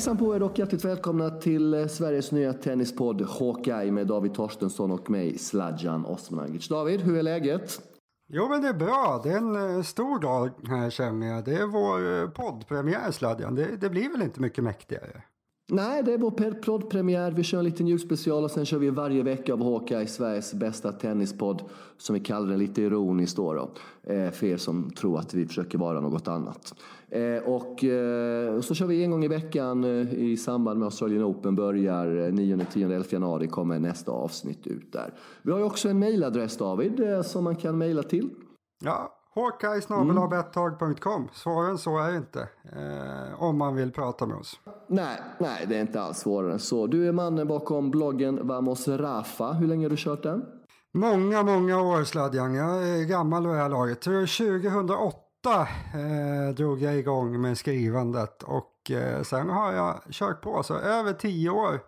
Hejsan på er och hjärtligt välkomna till eh, Sveriges nya tennispodd Hawkeye med David Torstensson och mig Sladjan Osmanagic. David, hur är läget? Jo men det är bra, det är en eh, stor dag här känner jag. Det är vår eh, poddpremiär Sladjan, det, det blir väl inte mycket mäktigare? Nej, det är vår poddpremiär. Vi kör en liten julspecial och sen kör vi varje vecka av Hawkeye, Sveriges bästa tennispodd. Som vi kallar den lite ironiskt då. då eh, för er som tror att vi försöker vara något annat. Eh, och eh, så kör vi en gång i veckan eh, i samband med Australian Open. Börjar 9, 10, 11 januari kommer nästa avsnitt ut där. Vi har ju också en mailadress David eh, som man kan mejla till. Ja, Hawkeye.bettag.com. Svårare än så är det inte. Eh, om man vill prata med oss. Nej, nej, det är inte alls svårare än så. Du är mannen bakom bloggen Vamos Rafa. Hur länge har du kört den? Många, många år Sladjan. Jag är gammal och det här laget. 2008 eh, drog jag igång med skrivandet. Och eh, sen har jag kört på. Så över tio år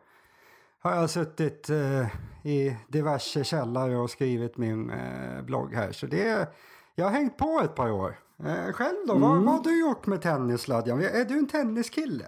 har jag suttit eh, i diverse källare och skrivit min eh, blogg här. Så det är jag har hängt på ett par år. Eh, själv då? Mm. Vad, vad har du gjort med tennissladjan? Är du en tenniskille?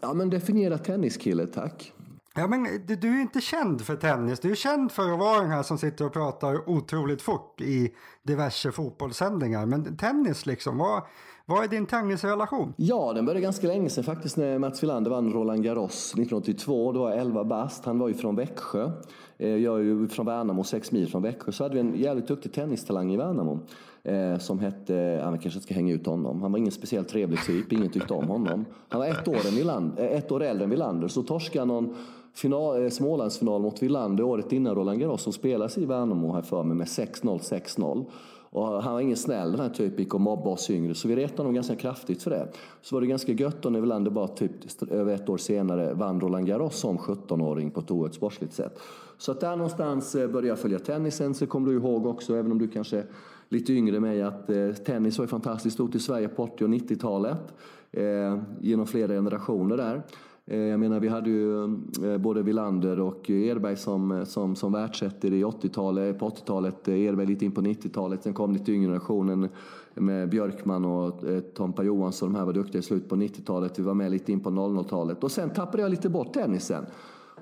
Ja, men definiera tenniskille, tack. Ja, men du, du är inte känd för tennis. Du är känd för att vara den här som sitter och pratar otroligt fort i diverse fotbollssändningar. Men tennis liksom, vad, vad är din tennisrelation? Ja, den började ganska länge sedan faktiskt när Mats Wilander vann Roland Garros 1982. Då var jag 11 bast. Han var ju från Växjö. Eh, jag är ju från Värnamo, sex mil från Växjö. Så hade vi en jävligt duktig tennistalang i Värnamo. Eh, som hette, ja, vi kanske ska hänga ut honom. Han var ingen speciellt trevlig typ, ingen tyckte om honom. Han var ett år, än Wilander, eh, ett år äldre än Wilander. Så torskade någon final, eh, Smålandsfinal mot Wilander året innan Roland Garros som spelas i Värnamo här för mig med 6-0, 6-0. Och han var ingen snäll den här typen, gick och mobbade oss yngre. Så vi retade honom ganska kraftigt för det. Så var det ganska gött då när Wilander bara typ över ett år senare vann Roland Garros som 17-åring på ett oerhört sportsligt sätt. Så att där någonstans eh, började jag följa tennisen. Så kommer du ihåg också, även om du kanske lite yngre än mig, att eh, tennis var fantastiskt stort i Sverige på 80 och 90-talet. Eh, genom flera generationer där. Eh, jag menar, vi hade ju eh, både Villander och Erberg som, eh, som, som världsettor i 80-talet, på 80-talet, eh, Erberg lite in på 90-talet. Sen kom lite yngre generationen med Björkman och eh, Tompa Johansson. De här var duktiga i slutet på 90-talet. Vi var med lite in på 00-talet. Och sen tappade jag lite bort tennisen.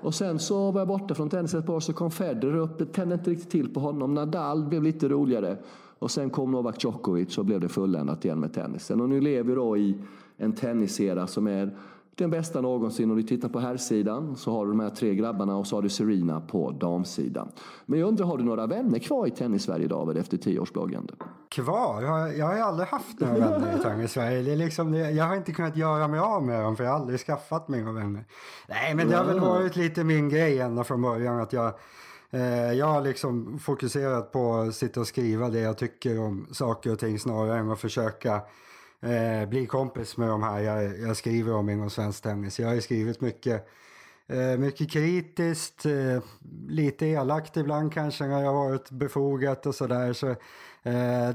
Och sen så var jag borta från tennisen ett par år, så kom Federer upp. Det tände inte riktigt till på honom. Nadal blev lite roligare. Och sen kom Novak Djokovic och blev det fulländat igen med tennisen. Och nu lever vi då i en tennisera som är den bästa någonsin. Om du tittar på herrsidan så har du de här tre grabbarna och så har du Serena på damsidan. Men jag undrar, har du några vänner kvar i Tennissverige David efter tio års bloggande? Kvar? Jag, jag har aldrig haft några vänner i Tennissverige. Det är liksom, jag har inte kunnat göra mig av med dem för jag har aldrig skaffat mig några vänner. Nej, men det har väl varit lite min grej ända från början att jag Eh, jag har liksom fokuserat på att sitta och skriva det jag tycker om saker och ting snarare än att försöka eh, bli kompis med de här jag, jag skriver om inom svensk tennis. Jag har ju skrivit mycket, eh, mycket kritiskt, eh, lite elakt ibland kanske när jag varit befogat och sådär. Så, eh,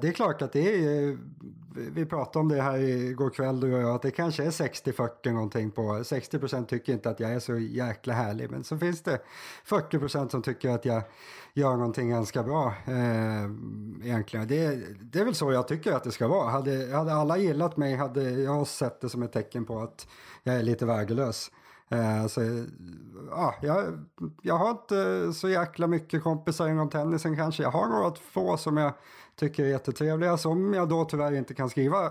det är klart att det är, vi pratade om det här igår kväll du och jag, att det kanske är 60-40 någonting på, 60% tycker inte att jag är så jäkla härlig, men så finns det 40% som tycker att jag gör någonting ganska bra eh, egentligen. Det, det är väl så jag tycker att det ska vara. Hade, hade alla gillat mig hade jag sett det som ett tecken på att jag är lite värdelös. Eh, så, ja, jag, jag har inte så jäkla mycket kompisar inom tennisen kanske. Jag har några få som jag tycker är jättetrevliga som jag då tyvärr inte kan skriva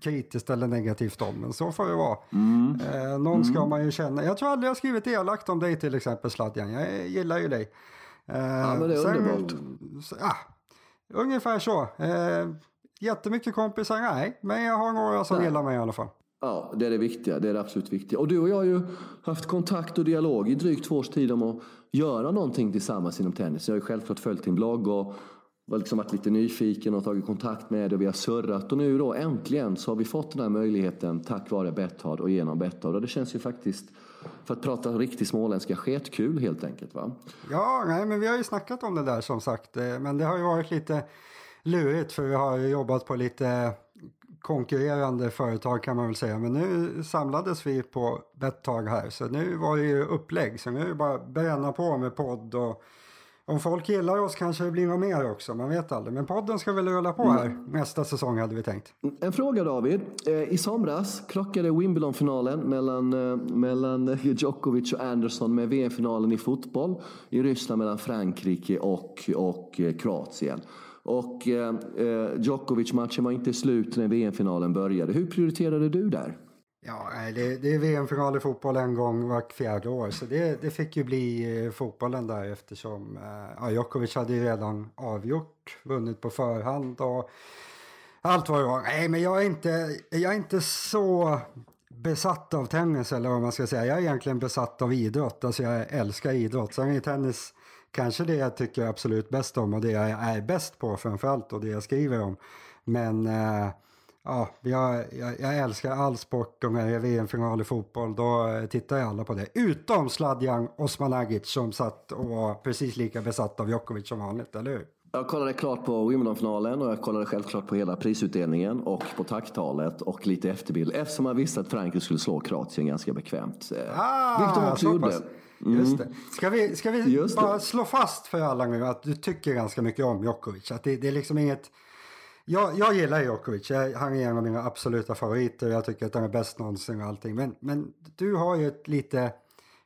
kritiskt eller negativt om. Men så får det vara. Mm. Eh, någon mm. ska man ju känna. Jag tror aldrig jag skrivit elakt om dig till exempel Sladjan. Jag gillar ju dig. Eh, ja, men det är sen, underbart. Så, ja, ungefär så. Eh, jättemycket kompisar, nej. Men jag har några som nej. gillar mig i alla fall. Ja, det är det viktiga. Det är det absolut viktiga. Och du och jag har ju haft kontakt och dialog i drygt två års tid om att göra någonting tillsammans inom tennis. Jag har ju självklart följt din blogg och var liksom varit lite nyfiken och tagit kontakt med dig. Vi har surrat och nu då äntligen så har vi fått den här möjligheten tack vare Betthard och genom Betthard. Och det känns ju faktiskt, för att prata riktigt småländska, sketkul helt enkelt va? Ja, nej, men vi har ju snackat om det där som sagt. Eh, men det har ju varit lite lurigt för vi har jobbat på lite konkurrerande företag kan man väl säga. Men nu samlades vi på Betthard här så nu var det ju upplägg. Så nu är det bara bränna på med podd och om folk gillar oss kanske det blir något mer också, man vet aldrig. Men podden ska väl rulla på här mm. nästa säsong hade vi tänkt. En fråga David. Eh, I somras krockade Wimbledon-finalen mellan, eh, mellan Djokovic och Anderson med VM-finalen i fotboll i Ryssland mellan Frankrike och, och eh, Kroatien. Och eh, eh, Djokovic-matchen var inte slut när VM-finalen började. Hur prioriterade du där? Ja, det, det är VM-final i fotboll en gång vart fjärde år så det, det fick ju bli eh, fotbollen där eftersom eh, ja, Djokovic hade ju redan avgjort, vunnit på förhand och allt var ju Nej, men jag är, inte, jag är inte så besatt av tennis eller vad man ska säga. Jag är egentligen besatt av idrott, alltså jag älskar idrott. Sen är tennis kanske det jag tycker absolut bäst om och det jag är bäst på framförallt och det jag skriver om. Men eh, Ja, jag, jag, jag, älskar all sport och när det är VM-final i fotboll då tittar jag alla på det. Utom Sladjan Osmanagic som satt och var precis lika besatt av Djokovic som vanligt, eller hur? Jag kollade klart på Wimbledon-finalen och jag kollade självklart på hela prisutdelningen och på tacktalet och lite efterbild eftersom man visste att Frankrike skulle slå Kroatien ganska bekvämt. Eh, ah, Vilket de också gjorde. Mm. Just det. Ska vi, ska vi bara slå fast för alla nu att du tycker ganska mycket om Djokovic? Att det, det är liksom inget jag, jag gillar Djokovic, han är en av mina absoluta favoriter. Jag tycker att han är bäst någonsin och allting. Men, men du har ju ett lite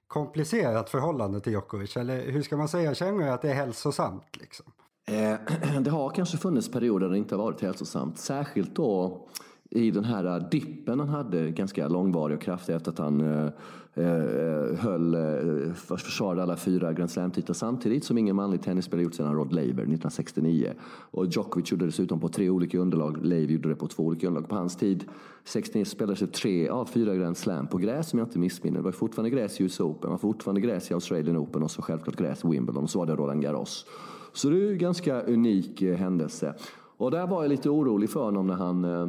komplicerat förhållande till Djokovic. Eller hur ska man säga, känner du att det är hälsosamt? Liksom? Eh, det har kanske funnits perioder där det inte har varit hälsosamt. Särskilt då i den här dippen han hade, ganska långvarig och kraftig efter att han eh Eh, höll, eh, försvarade alla fyra Grand Slam-titlar samtidigt som ingen manlig tennisspelare gjort sedan Rod Laver 1969. Och Djokovic gjorde dessutom på tre olika underlag, Laver gjorde det på två olika underlag. På hans tid, 69, spelades det tre av fyra Grand Slam på gräs om jag inte missminner. Det var fortfarande gräs i US Open, var fortfarande gräs i Australian Open och så självklart gräs i Wimbledon och så var det Roland Garros. Så det är en ganska unik eh, händelse. Och där var jag lite orolig för honom när han eh,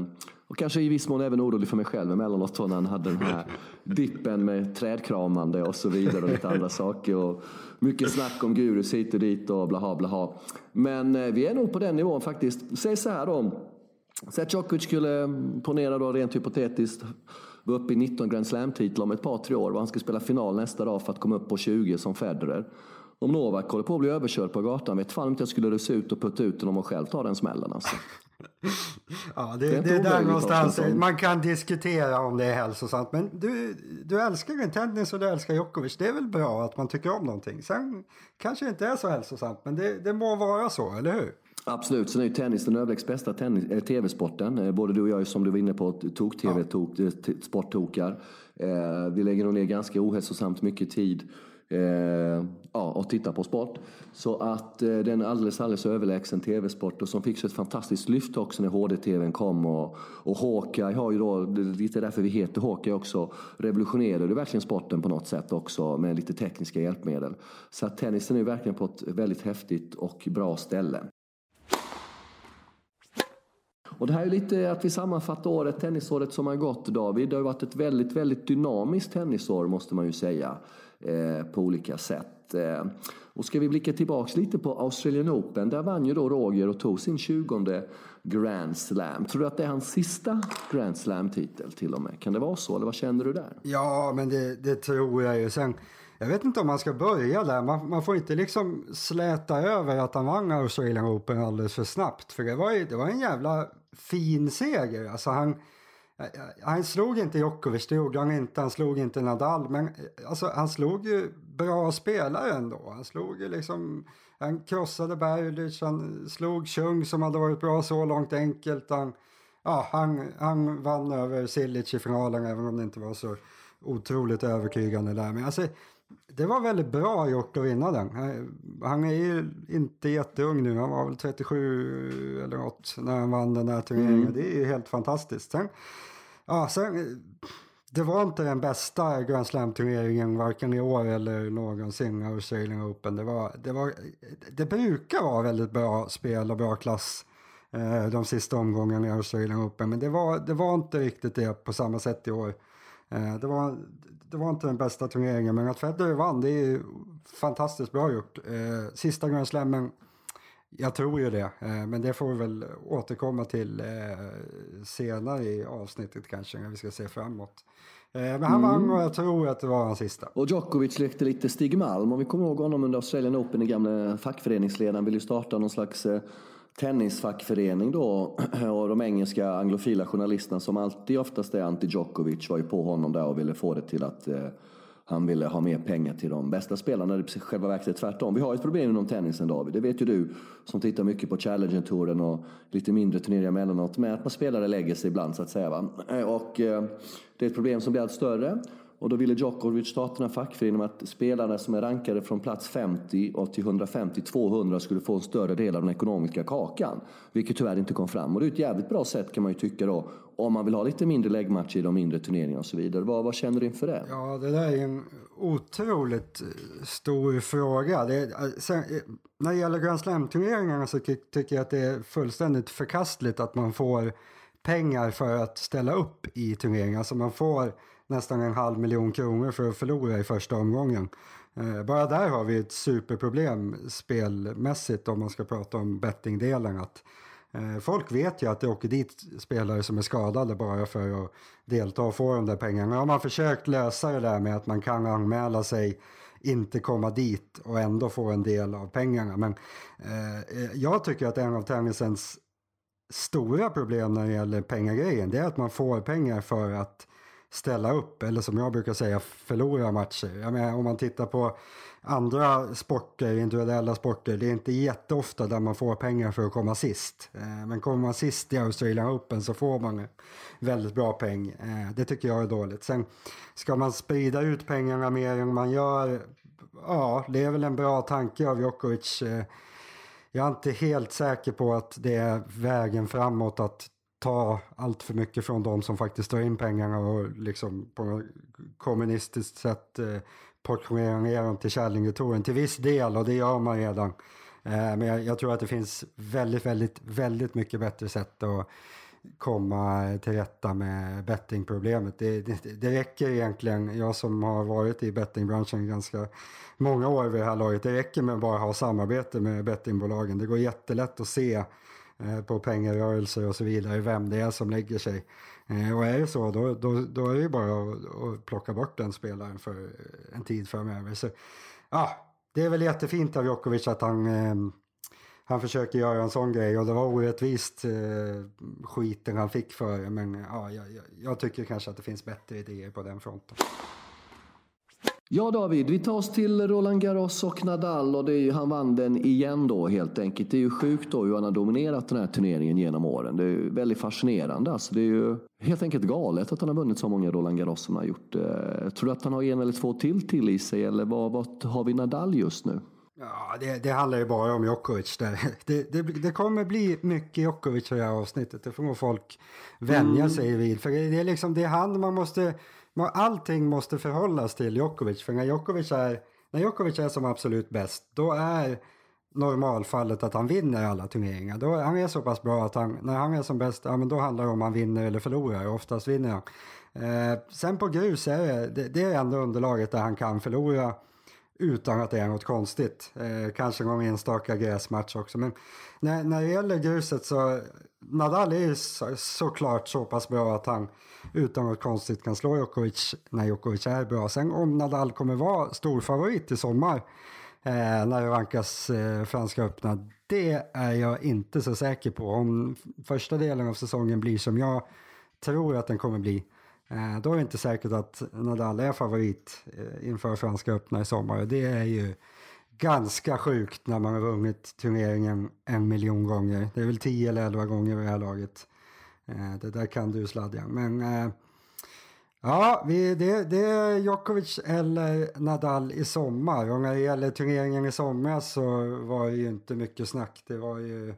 och kanske i viss mån även orolig för mig själv emellanåt då när han hade den här dippen med trädkramande och så vidare och lite andra saker. Och mycket snack om gurus hit och dit och blaha blaha. Men eh, vi är nog på den nivån faktiskt. Säg så här då. Säg att Djokovic skulle, eh, ponera då rent hypotetiskt, vara uppe i 19 Grand Slam-titlar om ett par, tre år och han ska spela final nästa dag för att komma upp på 20 som Federer. Om Novak håller på att bli överkörd på gatan, vet fan inte jag skulle rusa ut och putta ut honom och själv ta den smällen alltså ja, det, det, det är där någonstans man kan diskutera om det är hälsosamt. Men du, du älskar ju tennis och du älskar Djokovic. Det är väl bra att man tycker om någonting. Sen kanske det inte är så hälsosamt, men det, det må vara så, eller hur? Absolut, sen är ju tennis den överlägset bästa eh, tv-sporten. Eh, både du och jag som du var inne på, tok-tv, ja. tok, eh, sporttokar. Vi lägger nog ner ganska ohälsosamt mycket tid eh, ja, och titta på sport. Så att eh, det är en alldeles, alldeles överlägsen tv-sport och som fick sig ett fantastiskt lyft också när HD-tvn kom. Och, och Hawkeye har ju då, det är lite därför vi heter Hawkeye också, revolutionerade verkligen sporten på något sätt också med lite tekniska hjälpmedel. Så att tennisen är verkligen på ett väldigt häftigt och bra ställe. Och det här är lite att vi sammanfattar året, tennisåret som har gått David. Det har varit ett väldigt, väldigt dynamiskt tennisår måste man ju säga. Eh, på olika sätt. Eh, och ska vi blicka tillbaks lite på Australian Open, där vann ju då Roger och tog sin 20 Grand Slam. Tror du att det är hans sista Grand Slam-titel till och med? Kan det vara så, eller vad känner du där? Ja, men det, det tror jag ju. Sen, jag vet inte om man ska börja där. Man, man, får inte liksom släta över att han vann Australian Open alldeles för snabbt. För det var, det var en jävla fin seger. Alltså han han slog inte Djokovic, det gjorde han inte. Han slog inte Nadal, men alltså, han slog ju bra spelare ändå. Han slog ju liksom, han krossade Berlic, han slog Chung som hade varit bra så långt enkelt. Han, ja, han, han vann över Silic i finalen även om det inte var så otroligt övertygande där. Men alltså, det var väldigt bra gjort att vinna den. Han är ju inte jätteung nu, han var väl 37 eller något när han vann den här turneringen. Mm. Det är ju helt fantastiskt. Sen, Ja, sen, eh, det var inte den bästa Grand Slam-turneringen varken i år eller någonsin, Australian Open. Det, var, det, var, det brukar vara väldigt bra spel och bra klass eh, de sista omgångarna i Australian Open, men det var, det var inte riktigt det på samma sätt i år. Eh, det, var, det var inte den bästa turneringen, men att Federer vann, det är fantastiskt bra gjort. Eh, sista Grand Slammen jag tror ju det, eh, men det får vi väl återkomma till senare i avsnittet kanske när vi ska se framåt. Men han vann mm. och jag tror att det var hans sista. Och Djokovic lekte lite Stig Malm. Om vi kommer ihåg honom under Australian Open, den gamla fackföreningsledaren, ville ju starta någon slags tennisfackförening då och de engelska anglofila journalisterna som alltid oftast är anti-Djokovic var ju på honom där och ville få det till att eh, han ville ha mer pengar till de bästa spelarna. Det är själva verket är tvärtom. Vi har ett problem inom tennisen David, det vet ju du som tittar mycket på Challenger-touren och lite mindre turneringar emellanåt med att man spelare lägger sig ibland så att säga. Va? Och eh, det är ett problem som blir allt större. Och då ville Djokovic starta den fackföreningen att spelarna som är rankade från plats 50 och till 150-200 skulle få en större del av den ekonomiska kakan. Vilket tyvärr inte kom fram. Och det är ett jävligt bra sätt kan man ju tycka då. Om man vill ha lite mindre läggmatcher i de mindre turneringarna och så vidare. Vad, vad känner du inför det? Ja, det där är en otroligt eh, stor fråga. Det, eh, sen, eh, när det gäller Grand Slam-turneringarna så tycker jag att det är fullständigt förkastligt att man får pengar för att ställa upp i turneringar. Alltså man får nästan en halv miljon kronor för att förlora i första omgången. Bara där har vi ett superproblem spelmässigt om man ska prata om bettingdelen. Att, Eh, folk vet ju att det åker dit spelare som är skadade bara för att delta och få de där pengarna. Har man försökt lösa det där med att man kan anmäla sig inte komma dit och ändå få en del av pengarna. Men eh, eh jag tycker att en av tennisens stora problem när det gäller pengagrejen det är att man får pengar för att ställa upp eller som jag brukar säga förlora matcher. Jag menar, om man tittar på andra sporter, individuella sporter, det är inte jätteofta där man får pengar för att komma sist. Eh, men kommer man sist i Australian Open så får man väldigt bra peng. Eh, det tycker jag är dåligt. Sen ska man sprida ut pengarna mer än man gör, ja, det är väl en bra tanke av Djokovic. Eh, jag är inte helt säker på att det är vägen framåt att ta allt för mycket från de som faktiskt drar in pengarna och liksom på kommunistiskt sätt eh, portionera ner dem till Kärlingetouren till viss del och det gör man redan. Eh, men jag, tror att det finns väldigt, väldigt, väldigt mycket bättre sätt att komma till rätta med bettingproblemet. Det, det, det räcker egentligen, jag som har varit i bettingbranschen ganska många år vid det här laget, det räcker med att bara ha samarbete med bettingbolagen. Det går jättelätt att se Eh, på pengarörelser och så vidare, vem det är som lägger sig. Eh, och är det så, då, då, då är det ju bara att, att plocka bort den spelaren för en tid framöver. Så, ja, det är väl jättefint av Djokovic att han, ehm, han försöker göra en sån grej och det var orättvist eh, skiten han fick för det. Men ja, jag, jag tycker kanske att det finns bättre idéer på den fronten. Ja David, vi tar oss till Roland Garros och Nadal och det är ju, han vann den igen då helt enkelt. Det är ju sjukt då hur han har dominerat den här turneringen genom åren. Det är ju väldigt fascinerande. Alltså, det är ju helt enkelt galet att han har vunnit så många Roland Garros som han har gjort. Eh, tror du att han har en eller två till till i sig eller vad, vad har vi Nadal just nu? Ja, det, det, handlar ju bara om Djokovic där. Det, det, det, kommer bli mycket Djokovic i det här avsnittet. Det får nog folk vänja mm. sig vid. För det är liksom det är han man måste allting måste förhållas till Djokovic. För när Djokovic är, när Djokovic är som absolut bäst, då är normalfallet att han vinner alla turneringar. Då, han är så pass bra att han, när han är som bäst, ja, men då handlar det om han vinner eller förlorar. Oftast vinner han. Eh, sen på grus är det, det, det är ändå underlaget där han kan förlora utan att det är något konstigt. Eh, kanske någon enstaka gräsmatch också. Men när, när det gäller gruset så Nadal är ju så, såklart så pass bra att han utan något konstigt kan slå Djokovic när Djokovic är bra. Sen om Nadal kommer vara stor favorit i sommar eh, när det rankas eh, Franska öppna, det är jag inte så säker på. Om första delen av säsongen blir som jag tror att den kommer bli, eh, Eh, då är det inte säkert att Nadal är favorit eh, inför Franska öppna i sommar. Det är ju ganska sjukt när man har vunnit turneringen en miljon gånger. Det är väl tio eller elva gånger vid det här laget. Eh, det där kan du Sladjan. Men ja, det, det är Djokovic eller Nadal i sommar. Och när det gäller turneringen i sommar så var det ju inte mycket snack. Det var ju...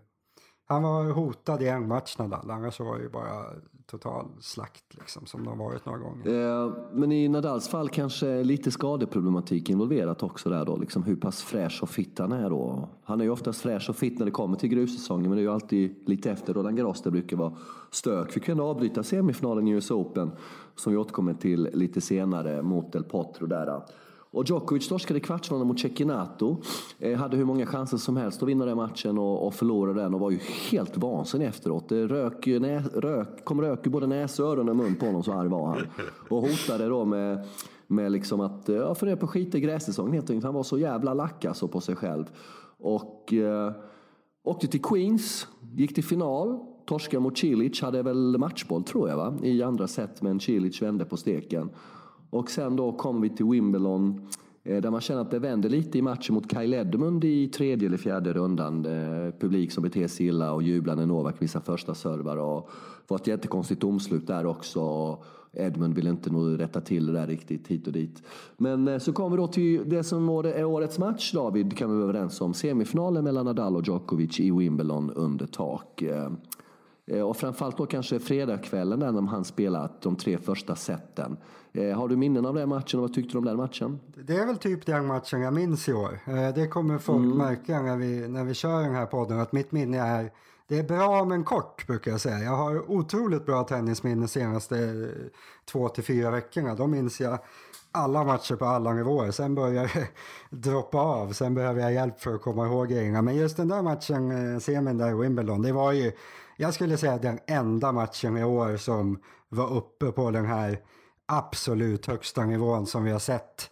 Han var hotad i en match Nadal, annars var det ju bara total slakt liksom, som det har varit några gånger. Eh, men i Nadals fall kanske lite skadeproblematik involverat också där då, liksom hur pass fräsch och fit han är då. Han är ju oftast fräsch och fit när det kommer till grussäsongen, men det är ju alltid lite efter Roland Garros det brukar vara stök. Vi kunde avbryta semifinalen i US Open, som vi återkommer till lite senare, mot Del Potro där. Och Djokovic torskade i kvartsfinalen mot Cecchinato. Eh, hade hur många chanser som helst att vinna den matchen och, och förlorade den och var ju helt vansinnig efteråt. Det rök, nä, rök, kom rök ur både näsa, öron och mun på honom, så arg var han. Och hotade då med, med liksom att eh, ja, fundera på att skita i grässäsongen helt enkelt. Han var så jävla lack alltså på sig själv. Och eh, åkte till Queens, gick till final. Torskade mot Cilic, hade väl matchboll tror jag va? i andra set men Cilic vände på steken. Och sen då kom vi till Wimbledon eh, där man känner att det vänder lite i matchen mot Kyle Edmund i tredje eller fjärde rundan. Publik som beter sig illa och jublar när Novak missar första servar. Och det var ett jättekonstigt domslut där också. Edmund vill inte nog rätta till det där riktigt hit och dit. Men eh, så kommer vi då till det som är årets match David, kan vi vara överens om. Semifinalen mellan Nadal och Djokovic i Wimbledon under tak. Eh, Eh, och framförallt då kanske fredagskvällen när de hann spela de tre första seten. Eh, har du minnen av den matchen och vad tyckte du om den matchen? Det är väl typ den matchen jag minns i år. Eh, det kommer folk mm. märka när vi, när vi kör den här podden att mitt minne är det är bra men kort brukar jag säga. Jag har otroligt bra tennisminne de senaste två till fyra veckorna. Då minns jag alla matcher på alla nivåer. Sen börjar det droppa av. Sen behöver jag hjälp för att komma ihåg grejerna. Men just den där matchen, eh, semin där i Wimbledon, det var ju jag skulle säga den enda matchen i år som var uppe på den här absolut högsta nivån som vi har sett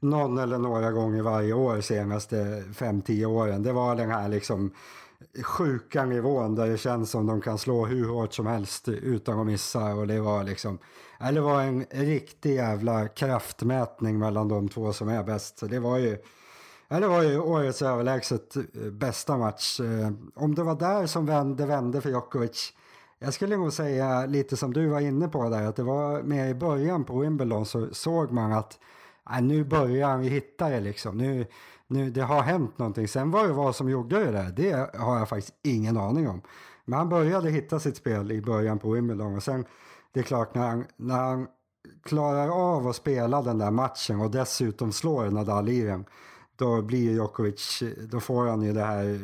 någon eller några gånger varje år senaste 5-10 åren. Det var den här liksom sjuka nivån där det känns som de kan slå hur hårt som helst utan att missa och det var liksom eller var en riktig jävla kraftmätning mellan de två som är bäst. Så det var ju eller var ju årets överlägset eh, bästa match. Eh, om det var där som vände, vände för Djokovic. Jag skulle nog säga lite som du var inne på där, att det var mer i början på Wimbledon så såg man att äh, nu börjar vi hitta det liksom. Nu, nu, det har hänt någonting. Sen vad det vad som gjorde det där, det har jag faktiskt ingen aning om. Men han började hitta sitt spel i början på Wimbledon och sen, det är klart när han, när han klarar av att spela den där matchen och dessutom slår Nadal i den då blir Djokovic, då får han ju det här,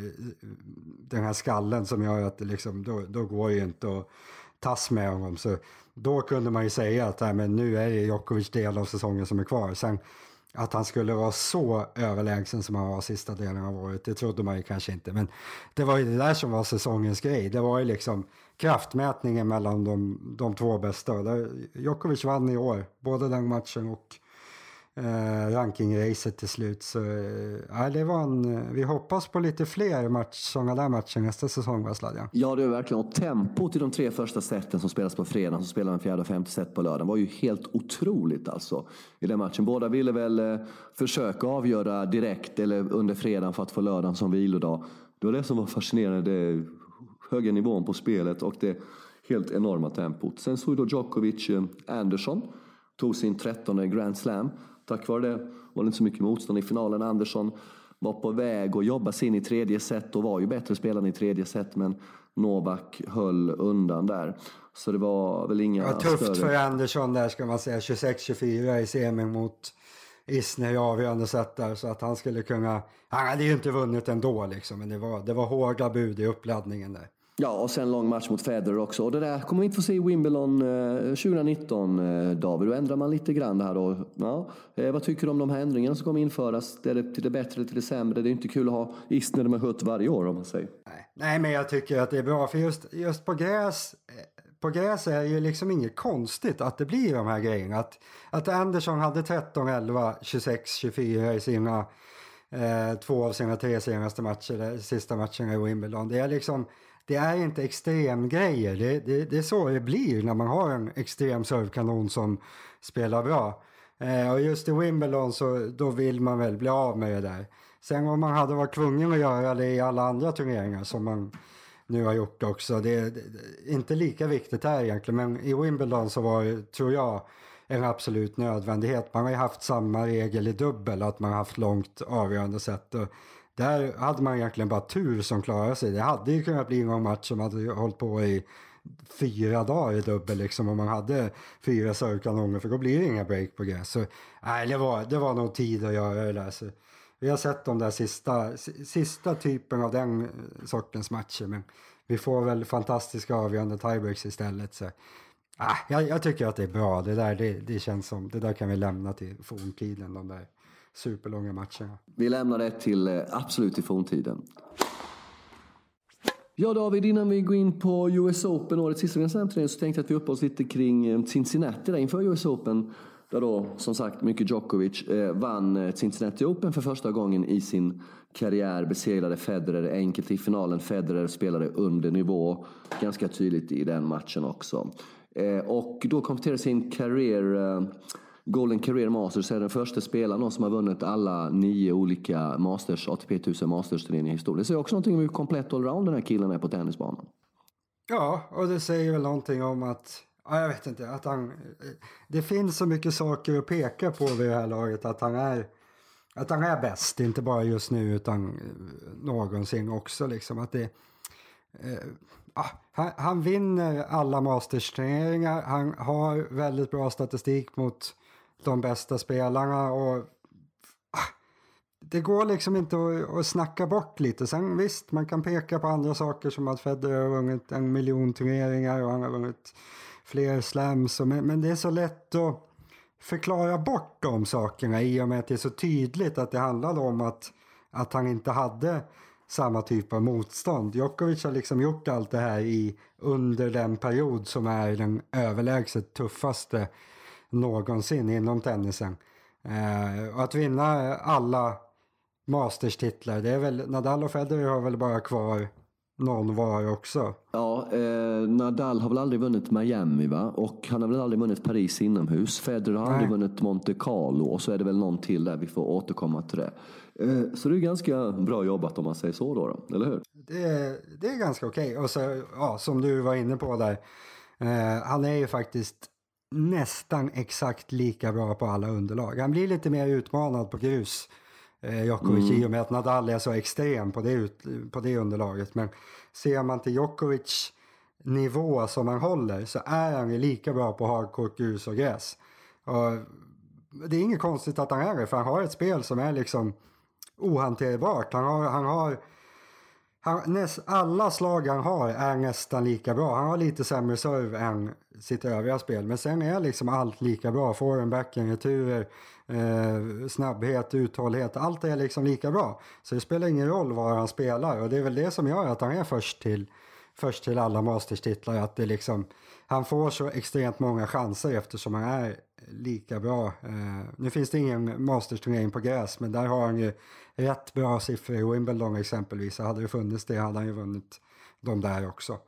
den här skallen som gör att det liksom, då, då går det ju inte att tas med honom. Så då kunde man ju säga att nej, men nu är det Djokovic del av säsongen som är kvar. Sen att han skulle vara så överlägsen som han var sista delen av året, det trodde man ju kanske inte. Men det var ju det där som var säsongens grej. Det var ju liksom kraftmätningen mellan de, de två bästa. Där Djokovic vann i år, både den matchen och eh, rankingracet till slut. Så eh, det var en, eh, vi hoppas på lite fler match, sådana där matcher nästa säsong, va Sladjan? Ja, det är verkligen. Och tempot i de tre första seten som spelas på fredag, som spelar en fjärde och femte set på lördagen, var ju helt otroligt alltså i den matchen. Båda ville väl eh, försöka avgöra direkt eller under fredagen för att få lördagen som vilodag. Det var det som var fascinerande, det höga nivån på spelet och det helt enorma tempot. Sen såg då Djokovic eh, Anderson, tog sin trettonde Grand Slam. Tack vare det var det inte så mycket motstånd i finalen. Andersson var på väg att jobba sig in i tredje set och var ju bättre spelare i tredje set men Novak höll undan där. Så det var väl inga. Det var tufft större... för Andersson där ska man säga. 26-24 i semin mot Isner i avgörande set där så att han skulle kunna... Han hade ju inte vunnit ändå liksom men det var, det var hårda bud i uppladdningen där. Ja, och sen lång match mot Federer också. Och det där kommer vi inte få se i Wimbledon eh, 2019, eh, David. Då ändrar man lite grann här då. Ja. Eh, vad tycker du om de här ändringarna som kommer införas? Är det till det bättre eller till det sämre? Det är inte kul att ha Isner med Hutt varje år om man säger. Nej. Nej, men jag tycker att det är bra. För just, just på gräs på gräs är det ju liksom inget konstigt att det blir de här grejerna. Att, att Andersson hade 13, 11, 26, 24 i sina eh, två av sina tre senaste matcher, sista matcherna i Wimbledon. Det är liksom det är inte extremgrejer. Det, det, det är så det blir när man har en extrem servkanon som spelar bra. Eh, och just i Wimbledon så då vill man väl bli av med det där. Sen om man hade varit tvungen att göra det i alla andra turneringar som man nu har gjort också. Det är inte lika viktigt här egentligen men i Wimbledon så var det, tror jag, en absolut nödvändighet. Man har ju haft samma regel i dubbel, att man har haft långt avgörande sätt. Och där hade man egentligen bara tur som klarade sig. Det hade ju kunnat bli någon match som hade hållit på i fyra dagar i dubbel liksom om man hade fyra servkanoner för då blir det inga break på gräs. Så nej, det var, det var nog tid att göra det där. Så, vi har sett de där sista, sista typen av den eh, sortens matcher men vi får väl fantastiska avgörande tiebreaks istället. Så. Ah, jag, jag, tycker att det är bra. Det där, det, det, känns som, det där kan vi lämna till forntiden, de där superlånga matcherna. Vi lämnar det till eh, absolut i forntiden. Ja David, innan vi går in på US Open, årets sista Grand så tänkte jag att vi uppehåller oss lite kring eh, Cincinnati där inför US Open. Där då, som sagt, Mycket Djokovic eh, vann eh, Cincinnati Open för första gången i sin karriär. Besegrade Federer enkelt i finalen. Federer spelade under nivå. Ganska tydligt i den matchen också. Eh, och då kompletterade sin karriär eh, Golden Career Masters är den första spelaren som har vunnit alla nio olika Masters, ATP 1000 Masters-turneringar i historien. Det säger också någonting om hur komplett allround den här killen är på tennisbanan. Ja, och det säger väl någonting om att Ja, jag vet inte. Att han, det finns så mycket saker att peka på vid det här laget att han är, att han är bäst. Inte bara just nu utan eh, någonsin också. Liksom. Att det, Uh, ah, han, han, vinner alla Masters-turneringar. Han har väldigt bra statistik mot de bästa spelarna. Och, ah, det går liksom inte att, att snacka bort lite. Sen visst, man kan peka på andra saker som att Federer har vunnit en miljon turneringar och han har vunnit fler slams. Och, men, men det är så lätt att förklara bort de sakerna i och med att det är så tydligt att det handlade om att, att han inte hade samma typ av motstånd. Djokovic har liksom gjort allt det här i, under den period som är den överlägset tuffaste någonsin inom tennisen. Eh, och att vinna alla Masters-titlar, det är väl, Nadal och Federer har väl bara kvar någon var också. Ja, eh, Nadal har väl aldrig vunnit Miami va? Och han har väl aldrig vunnit Paris inomhus. Federer har Nej. aldrig vunnit Monte Carlo och så är det väl någon till där, vi får återkomma till det. Eh, så det är ganska bra jobbat om man säger så då, då eller hur? Det, det är ganska okej. Okay. Och så, ja, som du var inne på där, eh, han är ju faktiskt nästan exakt lika bra på alla underlag. Han blir lite mer utmanad på grus eh, Djokovic mm. i och med att Nadal är så extrem på det, ut, på det underlaget. Men ser man till Djokovic nivå som han håller så är han ju lika bra på hardcore grus och gräs. Och det är inget konstigt att han är det för han har ett spel som är liksom ohanterbart. Han har, han har han, näst, alla slag han har är nästan lika bra. Han har lite sämre serve än sitt övriga spel. Men sen är liksom allt lika bra. Forehand, backhand, returer, eh, snabbhet, uthållighet. Allt är liksom lika bra. Så det spelar ingen roll var han spelar. Och det är väl det som gör att han är först till, först till alla Masters-titlar. Att det liksom, han får så extremt många chanser eftersom han är lika bra. Eh, nu finns det ingen mastersturnering på gräs men där har han ju rätt bra siffror i Wimbledon exempelvis. Så hade det funnits det hade han ju vunnit de där också.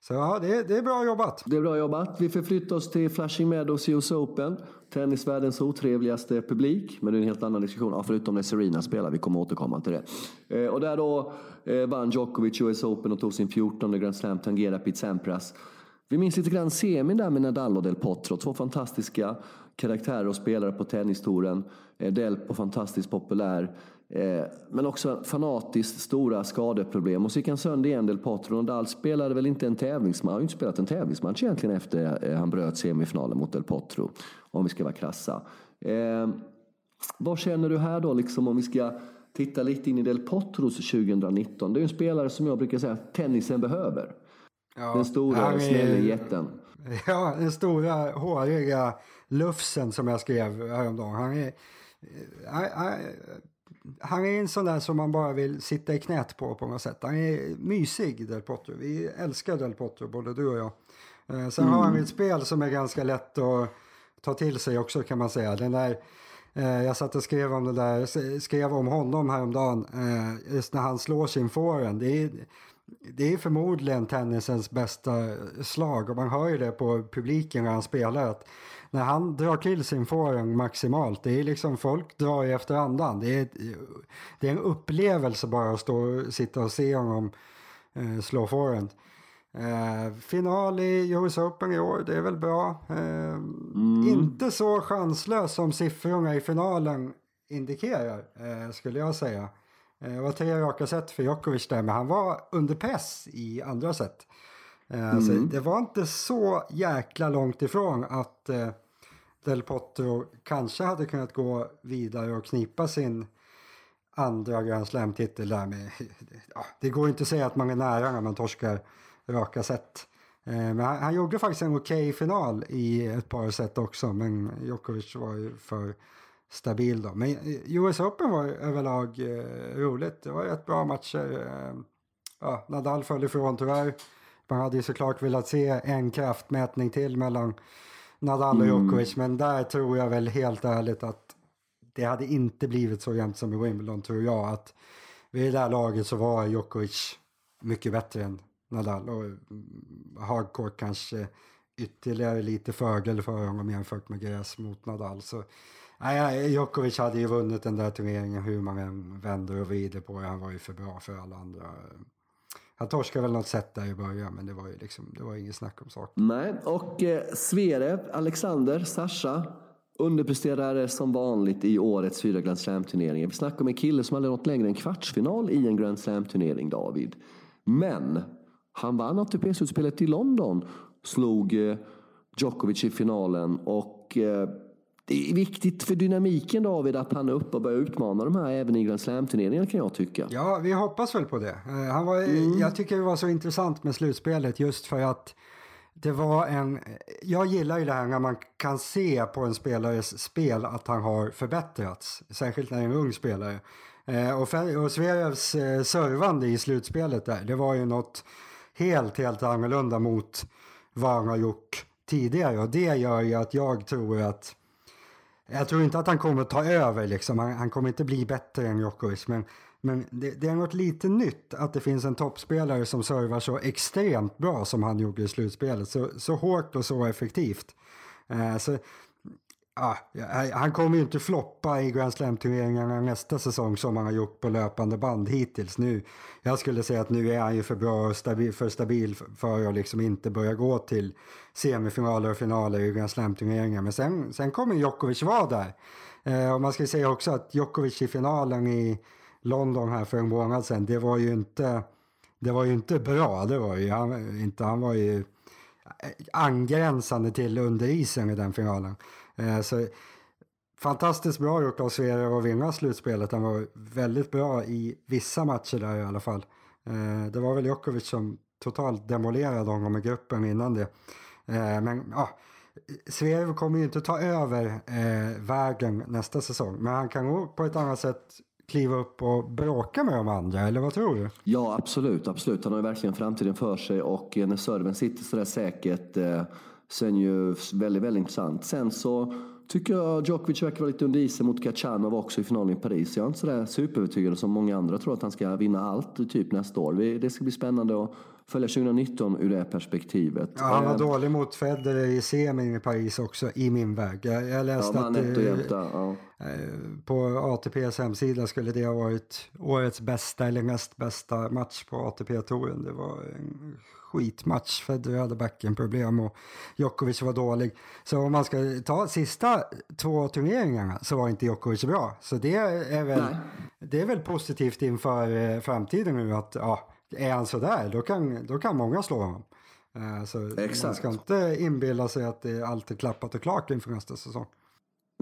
Så ja, det, det är bra jobbat. Det är bra jobbat. Vi förflyttar oss till Flashing Meadows US Open. Tennisvärldens otrevligaste publik. Men det är en helt annan diskussion. Ja, förutom när Serena spelar. Vi kommer återkomma till det. Eh, och där då eh, vann Djokovic US Open och tog sin 14 Grand Slam. Tangerar Pete Sampras. Vi minns lite grann semin där med Nadal och Del Potro. Två fantastiska karaktärer och spelare på tennistouren. Eh, Del Delpo fantastiskt populär. Eh, men också fanatiskt stora skadeproblem. Och så gick han sönder igen, Del Potro. Nadal spelade väl inte en tävlingsmatch, han har inte spelat en tävlingsmatch egentligen efter eh, han bröt semifinalen mot Del Potro. Om vi ska vara krassa. Vad känner du här då, liksom om vi ska titta lite in i Del Potros 2019? Det är en spelare som jag brukar säga att tennisen behöver. Ja, den stora, snälla jätten. Ja, den stora håriga lufsen som jag skrev häromdagen. Han är, han, han är en sån där som man bara vill sitta i knät på på något sätt. Han är mysig, Del Potro. Vi älskar Del Potro, både du och jag. Eh, sen mm. har han ett spel som är ganska lätt att ta till sig också kan man säga. Den där, eh, jag satt och skrev om det där, skrev om honom häromdagen, eh, just när han slår sin forehand. Det är, det är förmodligen tennisens bästa slag och man hör ju det på publiken när han spelar. Att när han drar till sin forehand maximalt, det är liksom folk drar ju efter andan. Det är, det är en upplevelse bara att stå sitta och se honom eh, slå forehand. Eh, final i US Open i år, det är väl bra. Eh, mm. Inte så chanslös som siffrorna i finalen indikerar, eh, skulle jag säga. Eh, det var tre raka set för Djokovic där, men han var under press i andra set. Eh, mm. Så det var inte så jäkla långt ifrån att eh, Del Potro kanske hade kunnat gå vidare och knipa sin andra Grand Slam-titel där med... Ja, det går inte att säga att man är nära när man torskar raka set men han, han, gjorde faktiskt en okej okay final i ett par set också, men Djokovic var ju för stabil då. Men US Open var överlag eh, roligt. Det var rätt bra matcher. Eh, ja, Nadal föll ifrån tyvärr. Man hade ju såklart velat se en kraftmätning till mellan Nadal och mm. Djokovic, men där tror jag väl helt ärligt att det hade inte blivit så jämnt som i Wimbledon tror jag. Att vid det här laget så var Djokovic mycket bättre än Nadal och mm, hardcourt kanske ytterligare lite fördel för honom jämfört med gräs mot Nadal. Så nej, Djokovic hade ju vunnit den där turneringen hur man än vänder och vrider på det. Han var ju för bra för alla andra. Han torskade väl något sätt där i början, men det var ju liksom, det var inget snack om saken. Nej, och eh, Zverev, Alexander, Sasha underpresterade som vanligt i årets fyra Grand Slam-turneringar. Vi snackar om en kille som aldrig nått längre än kvartsfinal i en Grand Slam-turnering, David. Men han vann ATP-slutspelet i London, slog eh, Djokovic i finalen och eh, det är viktigt för dynamiken David att han är uppe och börjar utmana de här även i Grand Slam-turneringarna kan jag tycka. Ja, vi hoppas väl på det. Eh, han var, mm. Jag tycker det var så intressant med slutspelet just för att det var en... Jag gillar ju det här när man kan se på en spelares spel att han har förbättrats. Särskilt när det är en ung spelare. Eh, och, och Zverevs eh, servande i slutspelet där, det var ju något helt, helt annorlunda mot vad han har gjort tidigare. Och det gör ju att jag tror att jag tror inte att han kommer ta över liksom. Han, han kommer inte bli bättre än Djokovic. Men, men det, det, är något lite nytt att det finns en toppspelare som servar så extremt bra som han gjorde i slutspelet. Så, så hårt och så effektivt. Eh, så Ah, han kommer ju inte floppa i Grand Slam-turneringarna nästa säsong som han har gjort på löpande band hittills. Nu, jag skulle säga att nu är han ju för bra och stabil, för stabil för att liksom inte börja gå till semifinaler och finaler i Grand Slam-turneringar. Men sen, sen kommer Djokovic vara där. Eh, och man ska säga också att Djokovic i finalen i London här för en månad sedan, det var ju inte, det var ju inte bra. Det var ju, han, inte, han var ju eh, angränsande till under isen i den finalen. Eh, så fantastiskt bra gjort av Sverige att vinna slutspelet. Han var väldigt bra i vissa matcher där i alla fall. Eh, det var väl Djokovic som totalt demolerade honom i gruppen innan det. Eh, men ja, Sverige kommer ju inte ta över vägen nästa säsong. Men han kan nog på ett annat sätt kliva upp och bråka med de andra, eller vad tror du? Ja, absolut. absolut. Han har ju verkligen framtiden för sig och när serven sitter sådär säkert eh, Sen ju väldigt, väldigt intressant. Sen så tycker jag Djokovic verkar vara lite under isen mot Kachanov också i finalen i Paris. Jag är inte sådär superövertygad som många andra tror att han ska vinna allt typ nästa år. Det ska bli spännande att följa 2019 ur det perspektivet. Ja, han var eh, dålig mot Federer i semin i Paris också, i min väg. Jag, jag läste ja, att det, ja. Eh, på ATPs hemsida skulle det ha varit årets bästa eller näst bästa match på ATP-touren. Det var en skitmatch. Federer hade backenproblem och Djokovic var dålig. Så om man ska ta sista två turneringarna så var inte Djokovic bra. Så det är väl, det är väl positivt inför eh, framtiden nu att ja, är han sådär då kan, då kan många slå honom. Eh, så Exakt. man ska inte inbilla sig att det allt är klappat och klart inför nästa säsong.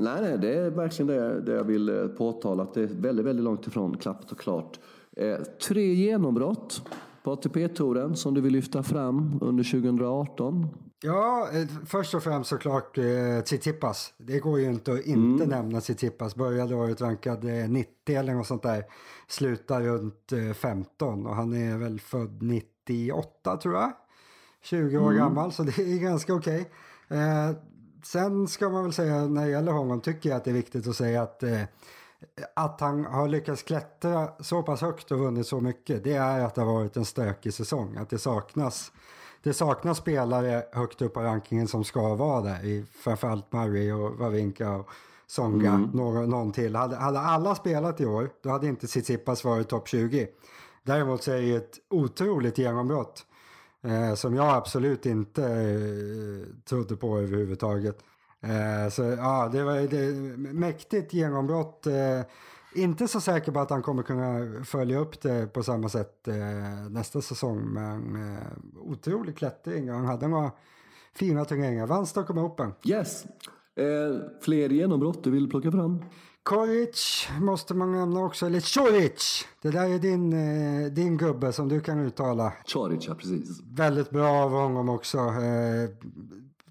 Nej, nej, det är verkligen det, det jag vill eh, påtala. Att det är väldigt, väldigt långt ifrån klappat och klart. Eh, tre genombrott på ATP-touren som du vill lyfta fram under 2018? Ja, eh, först och främst såklart eh, Tsitsipas. Det går ju inte att inte mm. nämna Tsitsipas. Började året rankad 90 eh, eller något sånt där. Slutar runt eh, 15 och han är väl född 98 tror jag. 20 år mm. gammal, så det är ganska okej. Okay. Eh, sen ska man väl säga när det gäller honom tycker jag att det är viktigt att säga att eh, att han har lyckats klättra så pass högt och vunnit så mycket det är att det har varit en stökig säsong. Att det saknas, det saknas spelare högt upp på rankingen som ska vara där. I framförallt Murray och Wawrinka och Songa, mm. någon, någon till. Hade, hade alla spelat i år då hade inte Tsitsipas varit topp 20. Däremot så är det ett otroligt genombrott. Eh, som jag absolut inte eh, trodde på överhuvudtaget. Eh, så ja, det var det, mäktigt genombrott. Eh, inte så säker på att han kommer kunna följa upp det på samma sätt eh, nästa säsong. Men eh, otrolig klättring. Han hade några fina turneringar. Vann Stockholm Open. Yes. Fler genombrott du vill plocka fram? Koric måste man nämna också, eller Choric. Det där är din, eh, din gubbe som du kan uttala. Choric, ja precis. Väldigt bra av honom också. Eh,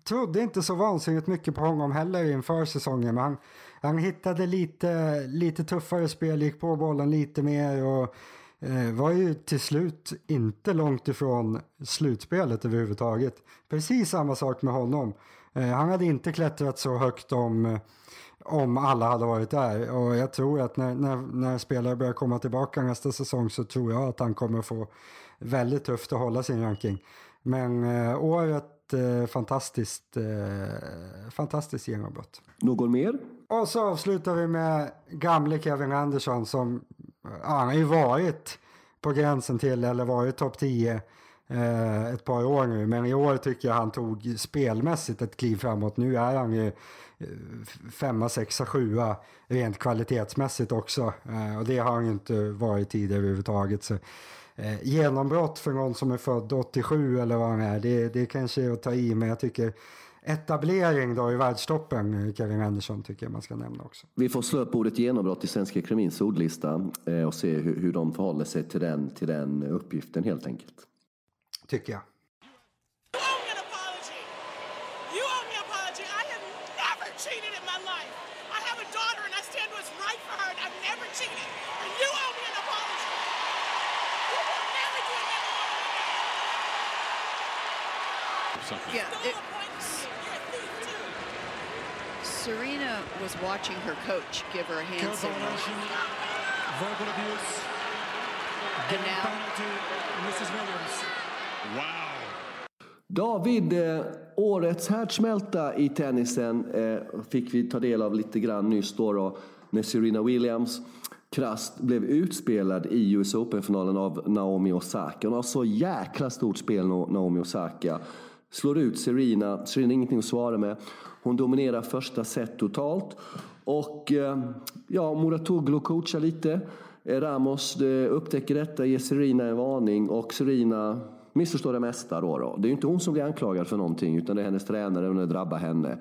trodde inte så vansinnigt mycket på honom heller inför säsongen. Men han, han hittade lite, lite tuffare spel, gick på bollen lite mer och eh, var ju till slut inte långt ifrån slutspelet överhuvudtaget. Precis samma sak med honom. Eh, han hade inte klättrat så högt om om alla hade varit där. Och jag tror att när, när, när spelare börjar komma tillbaka nästa säsong så tror jag att han kommer få väldigt tufft att hålla sin ranking. Men eh, året eh, fantastiskt, eh, fantastiskt genombrott. Någon mer? Och så avslutar vi med gamle Kevin Andersson som ja, han har ju varit på gränsen till eller varit topp 10 eh, ett par år nu. Men i år tycker jag han tog spelmässigt ett kliv framåt. Nu är han ju eh, femma, sexa, sjua rent kvalitetsmässigt också. Eh, och det har han ju inte varit tidigare överhuvudtaget. Så, eh, genombrott för någon som är född 87 eller vad han är, det, det kanske är att ta i. Men jag tycker etablering då i världstoppen, Kevin Andersson, tycker jag man ska nämna också. Vi får slå upp ordet genombrott i Svenska Akademins ordlista eh, och se hur, hur de förhåller sig till den, till den uppgiften helt enkelt. Tycker jag. Yeah, it, Serena was watching her coach give her a hand signal. Verbal abuse. And now, Penalty, Mrs. Williams. Wow. David, eh, årets härdsmälta i tennisen eh, fick vi ta del av lite grann nyss då, då när Serena Williams krasst blev utspelad i US Open-finalen av Naomi Osaka. Hon har så jäkla stort spel, Naomi Osaka. Slår ut Serena, Serena har ingenting att svara med. Hon dominerar första set totalt. Och eh, ja, Muratoglu coachar lite. Eh, Ramos upptäcker detta, ger Serena en varning och Serena missförstår det mesta. Då, då. Det är ju inte hon som blir anklagad för någonting utan det är hennes tränare och det drabbar henne.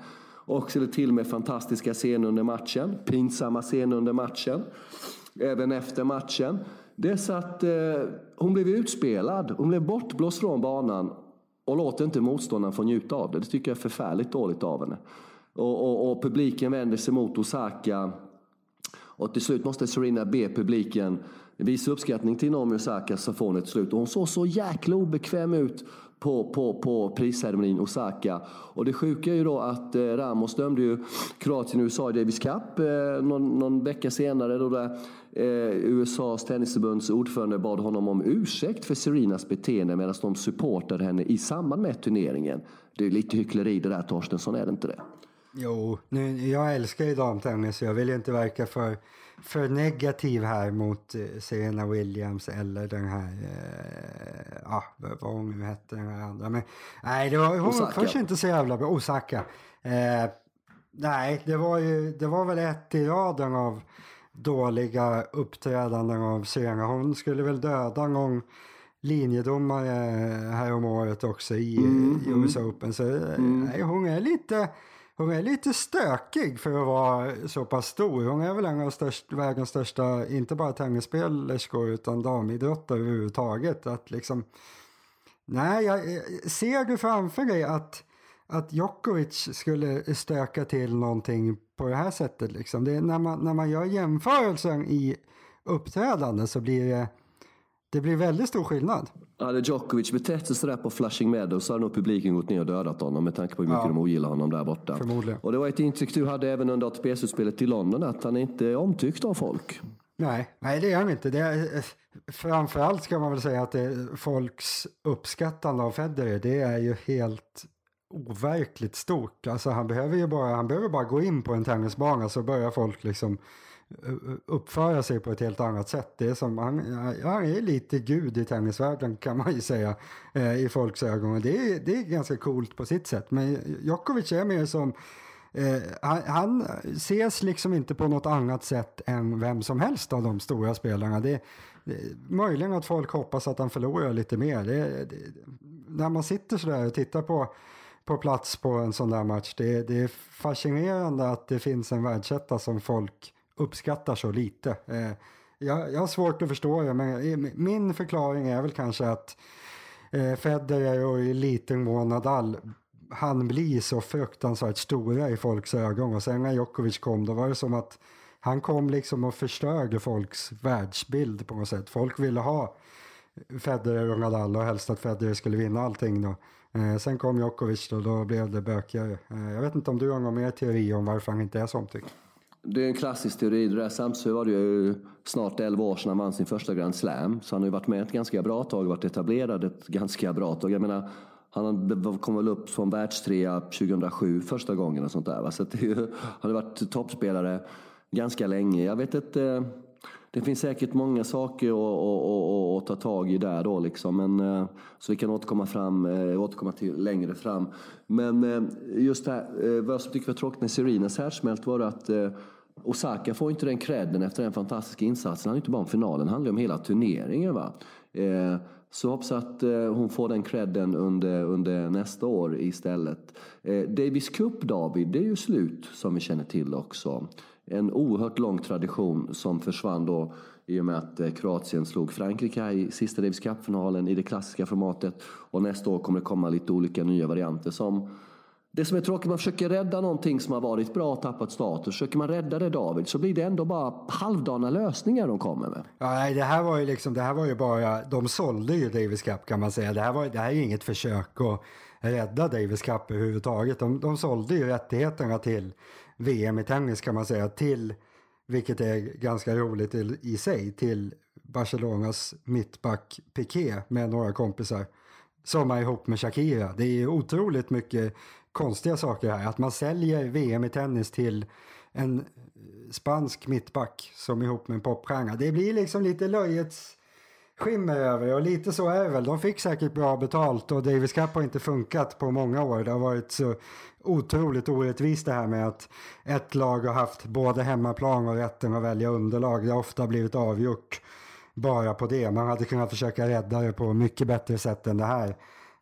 Och ställer till med fantastiska scener under matchen, pinsamma scener under matchen, även efter matchen. Det är så att eh, hon blev utspelad, hon blev bortblåst från banan och låter inte motståndaren få njuta av det. Det tycker jag är förfärligt dåligt av henne. Och, och, och publiken vänder sig mot Osaka. Och till slut måste Serena be publiken visa uppskattning till Naomi Osaka så får hon ett slut. Och hon såg så jäkla obekväm ut på, på, på prisceremonin Osaka. Och det sjuka är ju då att eh, Ramos dömde ju Kroatien och USA i Davis Cup eh, någon, någon vecka senare då det, eh, USAs tennisförbunds ordförande bad honom om ursäkt för Serenas beteende medan de supportade henne i samband med turneringen. Det är lite hyckleri det där Torstensson, är det inte det? Jo, nu, jag älskar ju damtennis jag vill inte verka för, för negativ här mot eh, Serena Williams eller den här, eh, ja vad hon nu hette den här andra. Men nej, det var, hon var först inte så jävla bra. Osaka. Eh, nej, det var ju, det var väl ett i raden av dåliga uppträdanden av Serena. Hon skulle väl döda någon linjedomare här om året också i, mm, i US mm. Open. Så mm. nej, hon är lite hon är lite stökig för att vara så pass stor. Hon är väl en av störst, världens största, inte bara tennisspelerskor utan damidrottare överhuvudtaget. Att liksom, nej, jag, ser du framför dig att, att Djokovic skulle stöka till någonting på det här sättet? Liksom? Det, när, man, när man gör jämförelsen i uppträdande så blir det det blir väldigt stor skillnad. Hade Djokovic betett sig sådär på Flushing Meadows så hade nog publiken gått ner och dödat honom med tanke på hur mycket ja. de ogillar honom där borta. Förmodligen. Och det var ett intryck du hade även under ATP-slutspelet i London att han inte är omtyckt av folk. Nej, nej det är han inte. Det är, framförallt ska man väl säga att folks uppskattande av Federer det är ju helt overkligt stort. Alltså han behöver ju bara, han behöver bara gå in på en tennisbana så börjar folk liksom uppföra sig på ett helt annat sätt. Det är som, han, han är lite gud i tennisvärlden kan man ju säga eh, i folks ögon. Det är, det är ganska coolt på sitt sätt. Men Djokovic är mer som Eh, han, han, ses liksom inte på något annat sätt än vem som helst av de stora spelarna. Det, det, möjligen att folk hoppas att han förlorar lite mer. Det, det, när man sitter sådär och tittar på på plats på en sån där match. Det, det är fascinerande att det finns en världsetta som folk uppskattar så lite. Eh, jag, jag har svårt att förstå det, men min förklaring är väl kanske att eh, Federer och i liten mån Nadal han blir så fruktansvärt stora i folks ögon och sen när Djokovic kom då var det som att han kom liksom och förstörde folks världsbild på något sätt. Folk ville ha Federer och Nadal och helst att Federer skulle vinna allting då. Eh, sen kom Djokovic och då blev det bökigare. Eh, jag vet inte om du har någon mer teori om varför han inte är så omtyckt? Det är en klassisk teori. Det där samtidigt var det ju snart 11 år sedan han vann sin första Grand Slam. Så han har ju varit med ett ganska bra tag, varit etablerad ett ganska bra tag. Jag menar, han kom väl upp som världstrea 2007 första gången och sånt där. Så det ju, han har varit toppspelare ganska länge. Jag vet inte. Eh, det finns säkert många saker att, att, att, ta tag i där då liksom. Men, eh, så vi kan återkomma, fram, eh, återkomma till längre fram. Men just det här, vad jag tycker var tråkigt med Serenas härdsmält var att Osaka får inte den credden efter den fantastiska insatsen. Han är inte bara om finalen, det handlar om hela turneringen. Va? Eh, så hoppas att eh, hon får den credden under, under nästa år istället. Eh, Davis Cup, David, det är ju slut som vi känner till också en oerhört lång tradition som försvann då i och med att Kroatien slog Frankrike i sista Davis Cup-finalen i det klassiska formatet. Och nästa år kommer det komma lite olika nya varianter som det som är tråkigt, man försöker rädda någonting som har varit bra och tappat status. Försöker man rädda det David så blir det ändå bara halvdana lösningar de kommer med. Ja, nej, det här var ju liksom, det här var ju bara, de sålde ju Davis Cup kan man säga. Det här, var, det här är ju inget försök att rädda Davis Cup överhuvudtaget. De, de sålde ju rättigheterna till VM i tennis kan man säga till, vilket är ganska roligt i, i sig, till Barcelonas mittback Piqué med några kompisar som är ihop med Shakira. Det är otroligt mycket konstiga saker här. Att man säljer VM i tennis till en spansk mittback som är ihop med en popstjärna. Det blir liksom lite löjets skimmer över och lite så är det väl. De fick säkert bra betalt och Davis Cup har inte funkat på många år. Det har varit så otroligt orättvist det här med att ett lag har haft både hemmaplan och rätten att välja underlag. Det har ofta blivit avgjort bara på det. Man hade kunnat försöka rädda det på mycket bättre sätt än det här.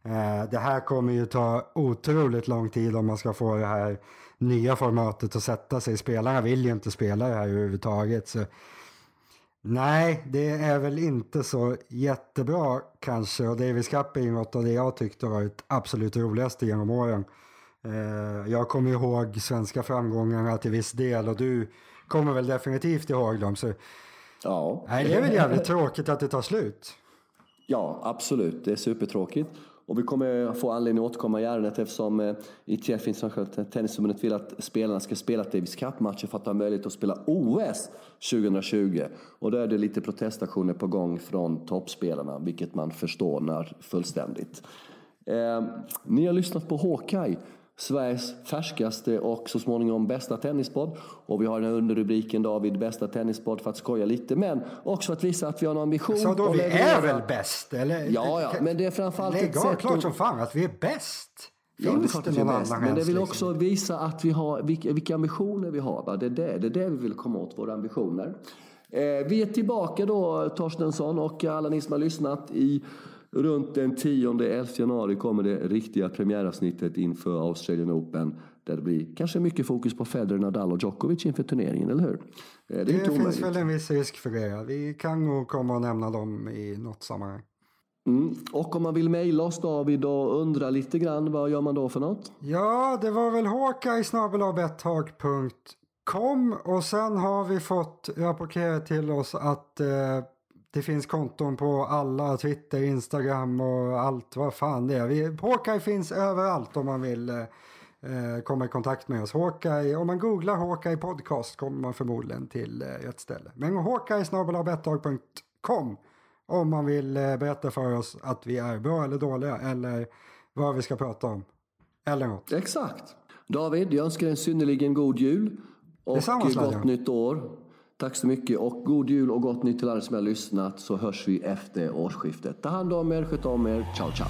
Eh, det här kommer ju ta otroligt lång tid om man ska få det här nya formatet att sätta sig. Spelarna vill ju inte spela det här överhuvudtaget. Så Nej, det är väl inte så jättebra kanske och Davis Cup är något av det jag tyckte varit absolut roligaste genom åren. Eh, jag kommer ihåg svenska framgångarna till viss del och du kommer väl definitivt ihåg dem. Så... Ja. Nej, det är väl jävligt tråkigt att det tar slut. Ja, absolut. Det är supertråkigt. Och vi kommer få anledning att återkomma i ärendet eftersom eh, ITF, Internationella Tennisförbundet, vill att spelarna ska spela Davis Cup-matcher för att ha möjlighet att spela OS 2020. Och då är det lite protestaktioner på gång från toppspelarna, vilket man förstår fullständigt. Eh, ni har lyssnat på Hawkeye. Sveriges färskaste och så småningom bästa tennispodd. Och vi har den här underrubriken David, bästa tennispodd för att skoja lite. Men också för att visa att vi har en ambition. Så då, vi är väl bäst? Eller? Ja, ja, men det är framförallt ett sätt... Klart som fan att vi är bäst. Ja, det, det någon annan Men det vill också visa att vi har, vilka, vilka ambitioner vi har. Va? Det, är det, det är det vi vill komma åt, våra ambitioner. Eh, vi är tillbaka då, Torstensson och alla ni som har lyssnat i Runt den 10-11 januari kommer det riktiga premiäravsnittet inför Australian Open. Där det blir kanske mycket fokus på Federer, Nadal och Djokovic inför turneringen, eller hur? Det, det finns omöjligt. väl en viss risk för det. Vi kan nog komma och nämna dem i något sammanhang. Mm. Och om man vill mejla oss David och undra lite grann, vad gör man då för något? Ja, det var väl håkaj.com och sen har vi fått rapporterat till oss att eh, det finns konton på alla, Twitter, Instagram och allt vad fan det är. Vi, Hawkeye finns överallt om man vill eh, komma i kontakt med oss. Hawkeye, om man googlar Hawkeye podcast kommer man förmodligen till eh, rätt ställe. Men Hawkeye om man vill eh, berätta för oss att vi är bra eller dåliga eller vad vi ska prata om. Eller något. Exakt. David, jag önskar dig en synnerligen god jul och gott nytt år. Tack så mycket och god jul och gott nytt till alla som har lyssnat så hörs vi efter årsskiftet. Ta hand om er, sköt om er. Ciao, ciao.